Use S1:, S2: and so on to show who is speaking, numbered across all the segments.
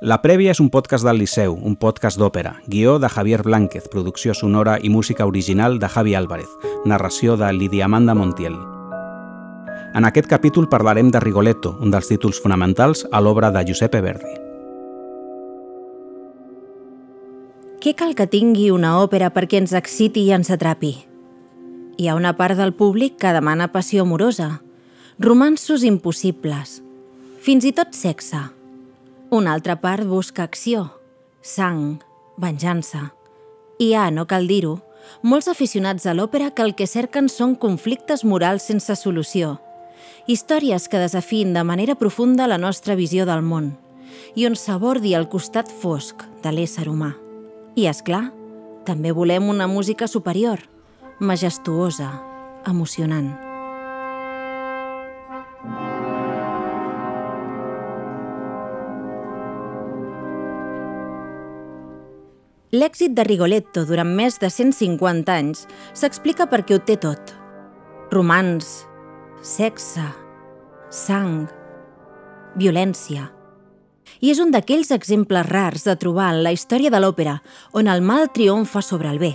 S1: La Prèvia és un podcast del Liceu, un podcast d'òpera, guió de Javier Blánquez, producció sonora i música original de Javi Álvarez, narració de Lidia Amanda Montiel. En aquest capítol parlarem de Rigoletto, un dels títols fonamentals a l'obra de Giuseppe Verdi.
S2: Què cal que tingui una òpera perquè ens exciti i ens atrapi? Hi ha una part del públic que demana passió amorosa, romansos impossibles, fins i tot sexe – una altra part busca acció, sang, venjança. I ha, no cal dir-ho, molts aficionats a l'òpera que el que cerquen són conflictes morals sense solució, històries que desafien de manera profunda la nostra visió del món i on s'abordi el costat fosc de l'ésser humà. I, és clar, també volem una música superior, majestuosa, emocionant. L'èxit de Rigoletto durant més de 150 anys s'explica perquè ho té tot. Romans, sexe, sang, violència. I és un d'aquells exemples rars de trobar en la història de l'òpera on el mal triomfa sobre el bé.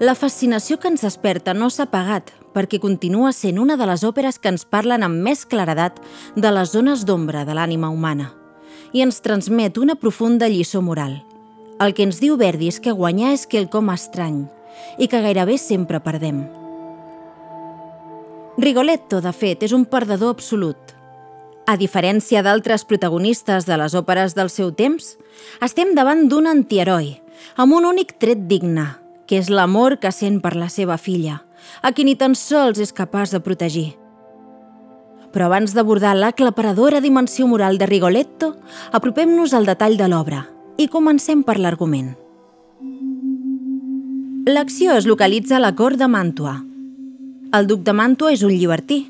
S2: La fascinació que ens desperta no s'ha pagat perquè continua sent una de les òperes que ens parlen amb més claredat de les zones d'ombra de l'ànima humana i ens transmet una profunda lliçó moral – el que ens diu Verdi és que guanyar és quelcom estrany i que gairebé sempre perdem. Rigoletto, de fet, és un perdedor absolut. A diferència d'altres protagonistes de les òperes del seu temps, estem davant d'un antiheroi, amb un únic tret digne, que és l'amor que sent per la seva filla, a qui ni tan sols és capaç de protegir. Però abans d'abordar l'aclaparadora dimensió moral de Rigoletto, apropem-nos al detall de l'obra, i comencem per l'argument. L'acció es localitza a la cort de Màntua. El duc de Màntua és un llibertí,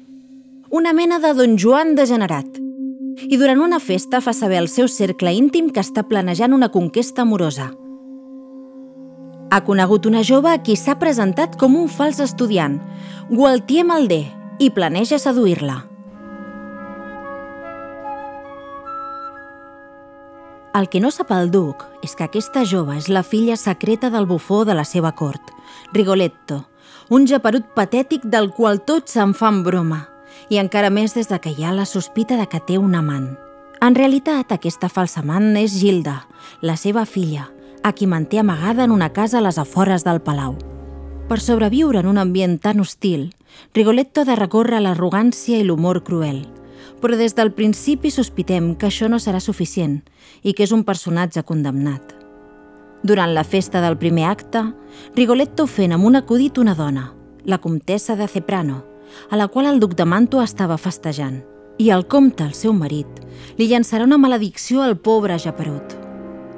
S2: una mena de don Joan degenerat, i durant una festa fa saber al seu cercle íntim que està planejant una conquesta amorosa. Ha conegut una jove a qui s'ha presentat com un fals estudiant, Gualtier Maldé, i planeja seduir-la. El que no sap el duc és que aquesta jove és la filla secreta del bufó de la seva cort, Rigoletto, un japerut patètic del qual tots se'n fan broma, i encara més des de que hi ha la sospita de que té un amant. En realitat, aquesta falsa amant és Gilda, la seva filla, a qui manté amagada en una casa a les afores del palau. Per sobreviure en un ambient tan hostil, Rigoletto ha de recórrer l'arrogància i l'humor cruel – però des del principi sospitem que això no serà suficient i que és un personatge condemnat. Durant la festa del primer acte, Rigoletto ofèn amb un acudit una dona, la comtessa de Ceprano, a la qual el duc de Manto estava festejant, i el comte, el seu marit, li llançarà una maledicció al pobre Japerut.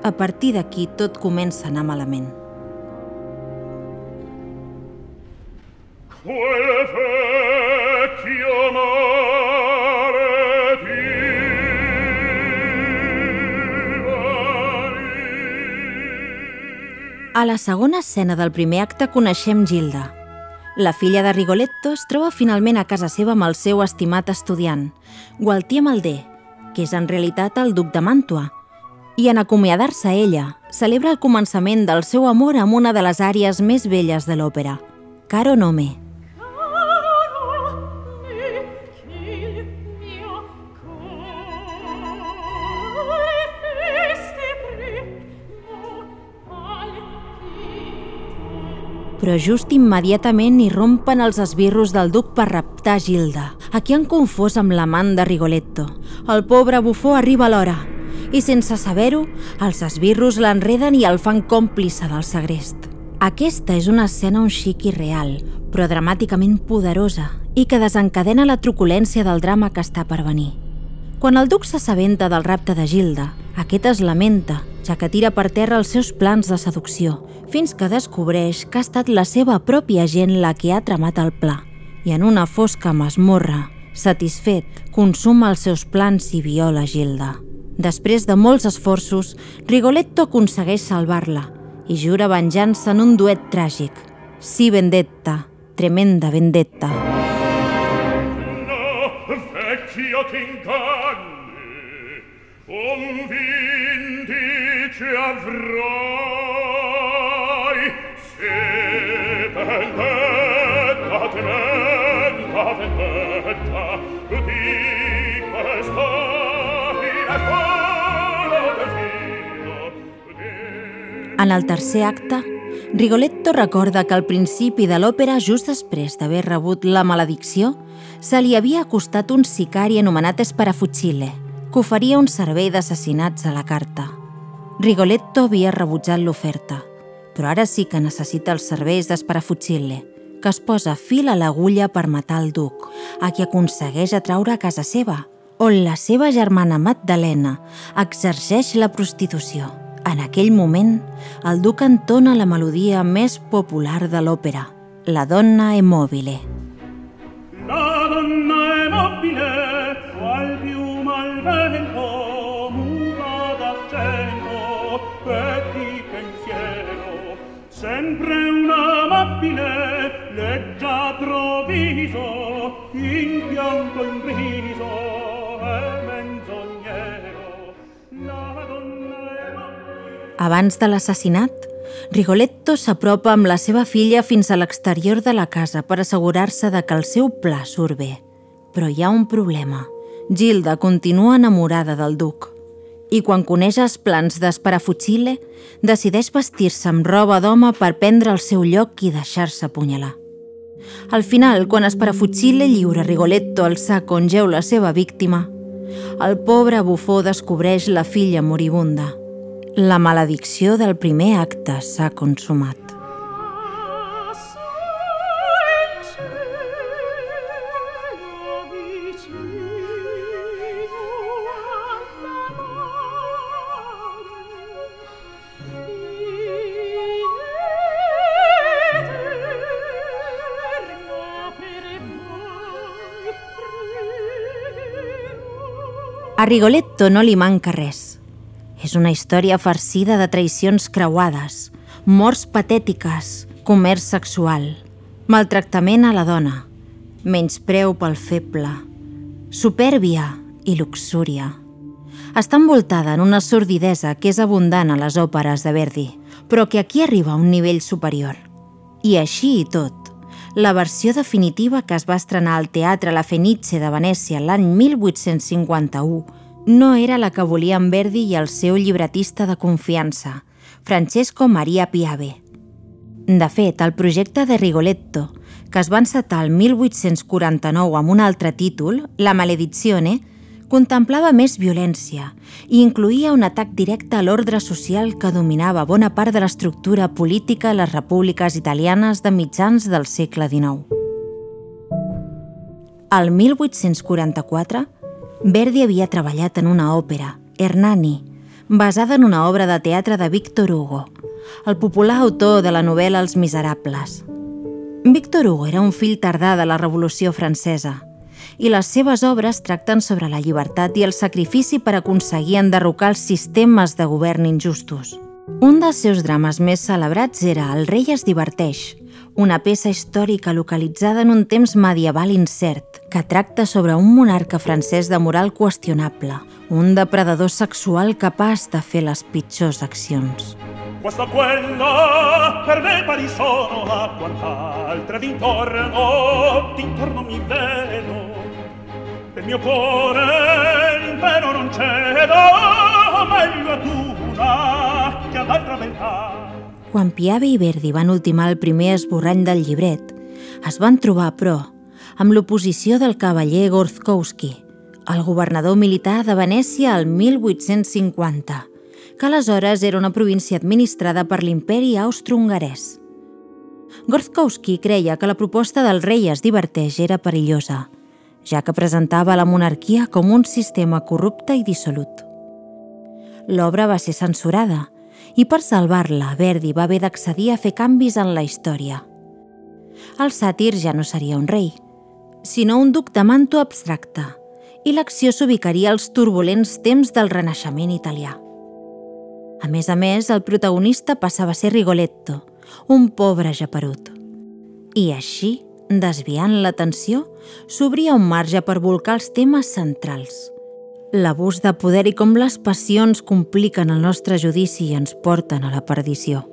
S2: A partir d'aquí tot comença a anar malament. Quel A la segona escena del primer acte coneixem Gilda. La filla de Rigoletto es troba finalment a casa seva amb el seu estimat estudiant, Gualtier Maldé, que és en realitat el duc de Màntua, i en acomiadar-se ella, celebra el començament del seu amor amb una de les àrees més belles de l'òpera, Caro Nome. Però just immediatament irrompen els esbirros del duc per raptar Gilda, a qui han confós amb l'amant de Rigoletto. El pobre bufó arriba a l'hora i, sense saber-ho, els esbirros l'enreden i el fan còmplice del segrest. Aquesta és una escena un xic real, però dramàticament poderosa i que desencadena la truculència del drama que està per venir. Quan el duc s'assabenta del rapte de Gilda, aquest es lamenta, ja que tira per terra els seus plans de seducció, fins que descobreix que ha estat la seva pròpia gent la que ha tramat el pla. I en una fosca masmorra, satisfet, consuma els seus plans i viola Gilda. Després de molts esforços, Rigoletto aconsegueix salvar-la i jura venjança en un duet tràgic. Si vendetta, tremenda vendetta. No, vecchio t'inganni, un vi
S3: che avrai se vendetta tremenda vendetta di questa
S2: En el tercer acte, Rigoletto recorda que al principi de l'òpera, just després d'haver rebut la maledicció, se li havia acostat un sicari anomenat Esparafucile, que oferia un servei d'assassinats a la carta. Rigoletto havia rebutjat l'oferta, però ara sí que necessita els serveis d'Esparafucile, que es posa fil a l'agulla per matar el duc, a qui aconsegueix atraure a casa seva, on la seva germana Magdalena exerceix la prostitució. En aquell moment, el duc entona la melodia més popular de l'òpera, La donna è mobile.
S3: La donna è mobile, qual piuma al vento, muta d'accento e di pensiero. Sempre una amabile, leggiadro viso, in pianto in riso e menzognero. La donna è mobile.
S2: Abans de l'assassinat, Rigoletto s'apropa amb la seva filla fins a l'exterior de la casa per assegurar-se de que el seu pla surt bé. Però hi ha un problema. Gilda continua enamorada del duc. I quan coneix els plans d'Esparafucile, decideix vestir-se amb roba d'home per prendre el seu lloc i deixar-se apunyalar. Al final, quan Esparafucile lliura Rigoletto al sac on geu la seva víctima, el pobre bufó descobreix la filla moribunda. La maledicció del primer acte s'ha consumat. A Rigoletto no li manca res. És una història farcida de traïcions creuades, morts patètiques, comerç sexual, maltractament a la dona, menyspreu pel feble, supèrbia i luxúria. Està envoltada en una sordidesa que és abundant a les òperes de Verdi, però que aquí arriba a un nivell superior. I així i tot, la versió definitiva que es va estrenar al Teatre La Fenice de Venècia l'any 1851 no era la que volien Verdi i el seu llibretista de confiança, Francesco Maria Piave. De fet, el projecte de Rigoletto, que es va encetar el 1849 amb un altre títol, La maledizione, contemplava més violència i incluïa un atac directe a l'ordre social que dominava bona part de l'estructura política a les repúbliques italianes de mitjans del segle XIX. Al 1844, Verdi havia treballat en una òpera, Hernani, basada en una obra de teatre de Victor Hugo, el popular autor de la novel·la Els Miserables. Victor Hugo era un fill tardà de la Revolució Francesa i les seves obres tracten sobre la llibertat i el sacrifici per aconseguir enderrocar els sistemes de govern injustos. Un dels seus drames més celebrats era El rei es diverteix, una peça històrica localitzada en un temps medieval incert, que tracta sobre un monarca francès de moral qüestionable, un depredador sexual capaç de fer les pitjors accions.
S3: Questo quello per me pari sono a quant'altre d'intorno, d'intorno mi vedo. Nel mio cuore l'impero non cedo, meglio ad una che ad altra beltà.
S2: Quan Piave i Verdi van ultimar el primer esborrany del llibret, es van trobar, però, amb l'oposició del cavaller Gorzkowski, el governador militar de Venècia al 1850, que aleshores era una província administrada per l'imperi austro-hongarès. Gorzkowski creia que la proposta del rei es diverteix era perillosa, ja que presentava la monarquia com un sistema corrupte i dissolut. L'obra va ser censurada i per salvar-la, Verdi va haver d'accedir a fer canvis en la història. El sàtir ja no seria un rei, sinó un duc de manto abstracte, i l'acció s'ubicaria als turbulents temps del Renaixement italià. A més a més, el protagonista passava a ser Rigoletto, un pobre japerut. I així, desviant l'atenció, s'obria un marge per volcar els temes centrals. l'abús de poder i com les passions compliquen el nostre judici i ens porten a la perdició.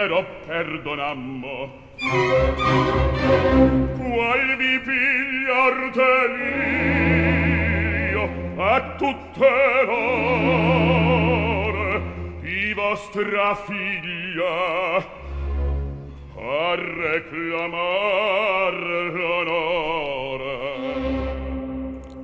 S3: Infero perdonammo qual vi pigliar delirio a tutte l'ore di vostra figlia a reclamar l'onore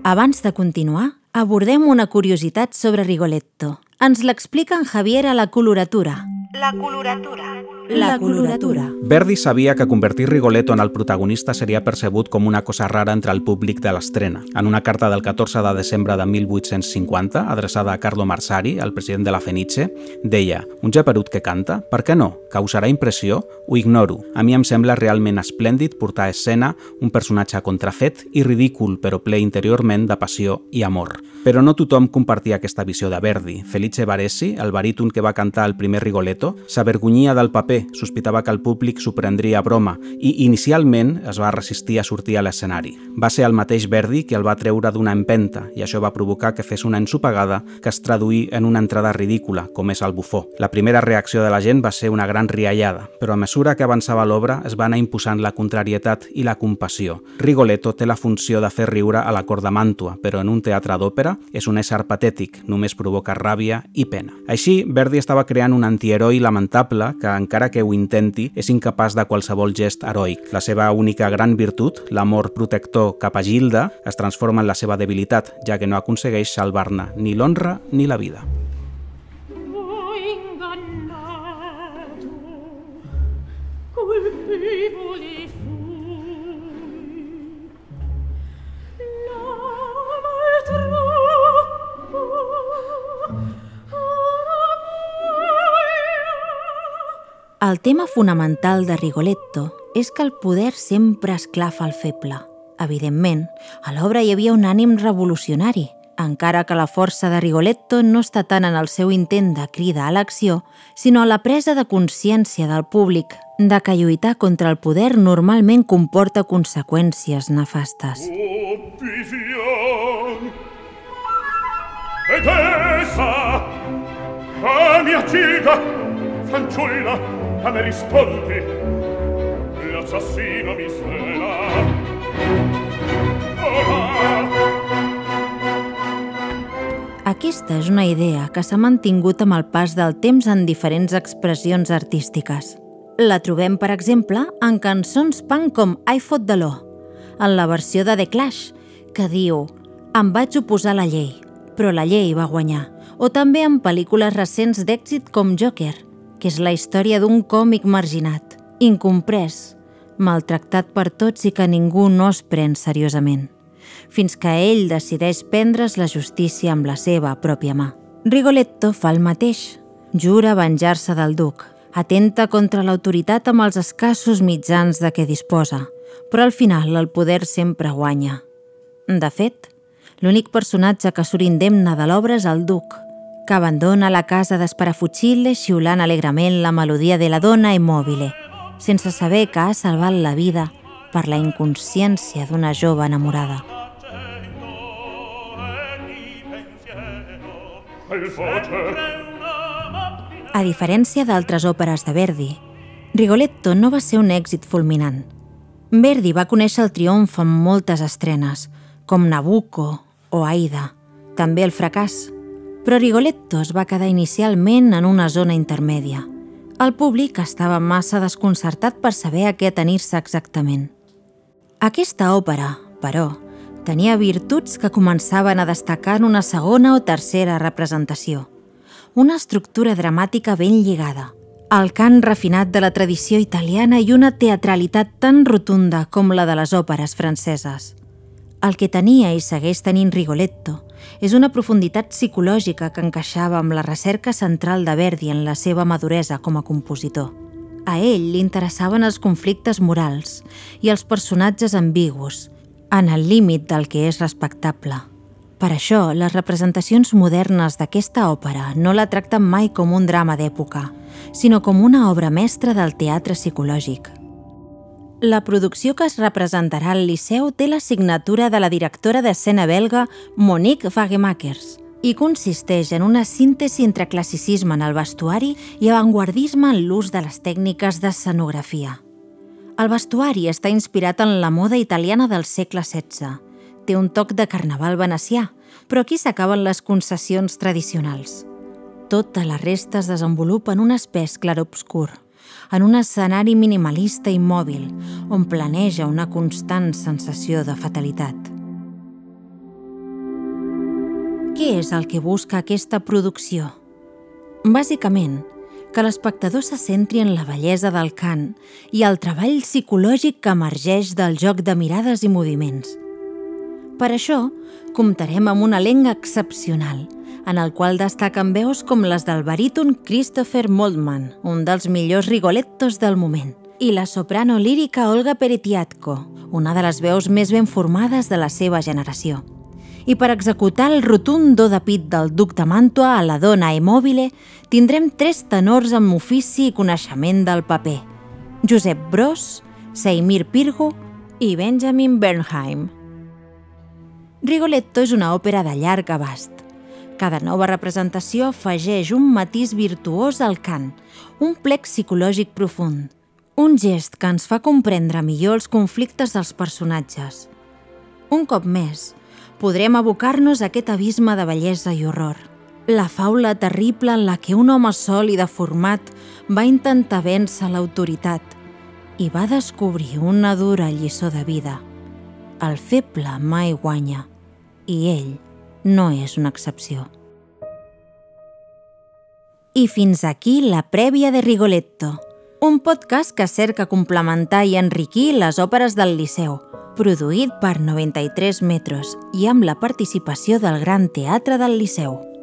S2: Abans de continuar, abordem una curiositat sobre Rigoletto. Ens l'explica en Javier a la coloratura.
S4: La coloratura.
S2: La coloratura.
S1: Verdi sabia que convertir Rigoletto en el protagonista seria percebut com una cosa rara entre el públic de l'estrena. En una carta del 14 de desembre de 1850, adreçada a Carlo Marsari, el president de la Fenice, deia «Un geperut que canta? Per què no? Causarà impressió? Ho ignoro. A mi em sembla realment esplèndid portar a escena un personatge contrafet i ridícul, però ple interiorment de passió i amor». Però no tothom compartia aquesta visió de Verdi. Felice Baresi, el baríton que va cantar el primer Rigoletto, s'avergonyia del paper paper, sospitava que el públic s'ho prendria a broma i inicialment es va resistir a sortir a l'escenari. Va ser el mateix Verdi que el va treure d'una empenta i això va provocar que fes una ensopegada que es traduí en una entrada ridícula, com és el bufó. La primera reacció de la gent va ser una gran riallada, però a mesura que avançava l'obra es va anar imposant la contrarietat i la compassió. Rigoletto té la funció de fer riure a la cort de Màntua, però en un teatre d'òpera és un ésser patètic, només provoca ràbia i pena. Així, Verdi estava creant un antiheroi lamentable que, encara encara que ho intenti, és incapaç de qualsevol gest heroic. La seva única gran virtut, l'amor protector cap a Gilda, es transforma en la seva debilitat, ja que no aconsegueix salvar-ne ni l'honra ni la vida.
S2: El tema fonamental de Rigoletto és que el poder sempre esclafa el feble. Evidentment, a l'obra hi havia un ànim revolucionari, encara que la força de Rigoletto no està tant en el seu intent de crida a l'acció, sinó a la presa de consciència del públic de que lluitar contra el poder normalment comporta conseqüències nefastes.
S3: Oh, a me rispondi. L'assassino mi svela.
S2: Aquesta és una idea que s'ha mantingut amb el pas del temps en diferents expressions artístiques. La trobem, per exemple, en cançons punk com I Fought the Law, en la versió de The Clash, que diu «Em vaig oposar a la llei, però la llei va guanyar», o també en pel·lícules recents d'èxit com Joker, que és la història d'un còmic marginat, incomprès, maltractat per tots i que ningú no es pren seriosament, fins que ell decideix prendre's la justícia amb la seva pròpia mà. Rigoletto fa el mateix, jura venjar-se del duc, atenta contra l'autoritat amb els escassos mitjans de què disposa, però al final el poder sempre guanya. De fet, l'únic personatge que surt indemne de l'obra és el duc, que abandona la casa d'Esparafucile xiulant alegrament la melodia de la dona immòbile, sense saber que ha salvat la vida per la inconsciència d'una jove enamorada. A diferència d'altres òperes de Verdi, Rigoletto no va ser un èxit fulminant. Verdi va conèixer el triomf amb moltes estrenes, com Nabucco o Aida, també el fracàs, però Rigoletto es va quedar inicialment en una zona intermèdia. El públic estava massa desconcertat per saber a què tenir-se exactament. Aquesta òpera, però, tenia virtuts que començaven a destacar en una segona o tercera representació. Una estructura dramàtica ben lligada, el cant refinat de la tradició italiana i una teatralitat tan rotunda com la de les òperes franceses. El que tenia i segueix tenint Rigoletto és una profunditat psicològica que encaixava amb la recerca central de Verdi en la seva maduresa com a compositor. A ell li interessaven els conflictes morals i els personatges ambigus, en el límit del que és respectable. Per això, les representacions modernes d'aquesta òpera no la tracten mai com un drama d'època, sinó com una obra mestra del teatre psicològic. La producció que es representarà al Liceu té la signatura de la directora d'escena belga Monique Wagemakers i consisteix en una síntesi entre classicisme en el vestuari i avantguardisme en l'ús de les tècniques d'escenografia. El vestuari està inspirat en la moda italiana del segle XVI. Té un toc de carnaval venecià, però aquí s'acaben les concessions tradicionals. Tota la resta es desenvolupa en un espès clarobscur, en un escenari minimalista i mòbil, on planeja una constant sensació de fatalitat. Què és el que busca aquesta producció? Bàsicament, que l'espectador se centri en la bellesa del cant i el treball psicològic que emergeix del joc de mirades i moviments. Per això, comptarem amb un elenc excepcional, en el qual destaquen veus com les del baríton Christopher Moldman, un dels millors rigolettos del moment, i la soprano lírica Olga Peretiatko, una de les veus més ben formades de la seva generació. I per executar el rotund do de pit del duc de Màntua a la dona immòbile, tindrem tres tenors amb ofici i coneixement del paper. Josep Bros, Seimir Pirgo i Benjamin Bernheim. Rigoletto és una òpera de llarg abast. Cada nova representació afegeix un matís virtuós al cant, un plec psicològic profund, un gest que ens fa comprendre millor els conflictes dels personatges. Un cop més, podrem abocar-nos a aquest abisme de bellesa i horror. La faula terrible en la que un home sol i deformat va intentar vèncer l'autoritat i va descobrir una dura lliçó de vida. El feble mai guanya i ell no és una excepció. I fins aquí la prèvia de Rigoletto, un podcast que cerca complementar i enriquir les òperes del Liceu, produït per 93 metres i amb la participació del Gran Teatre del Liceu.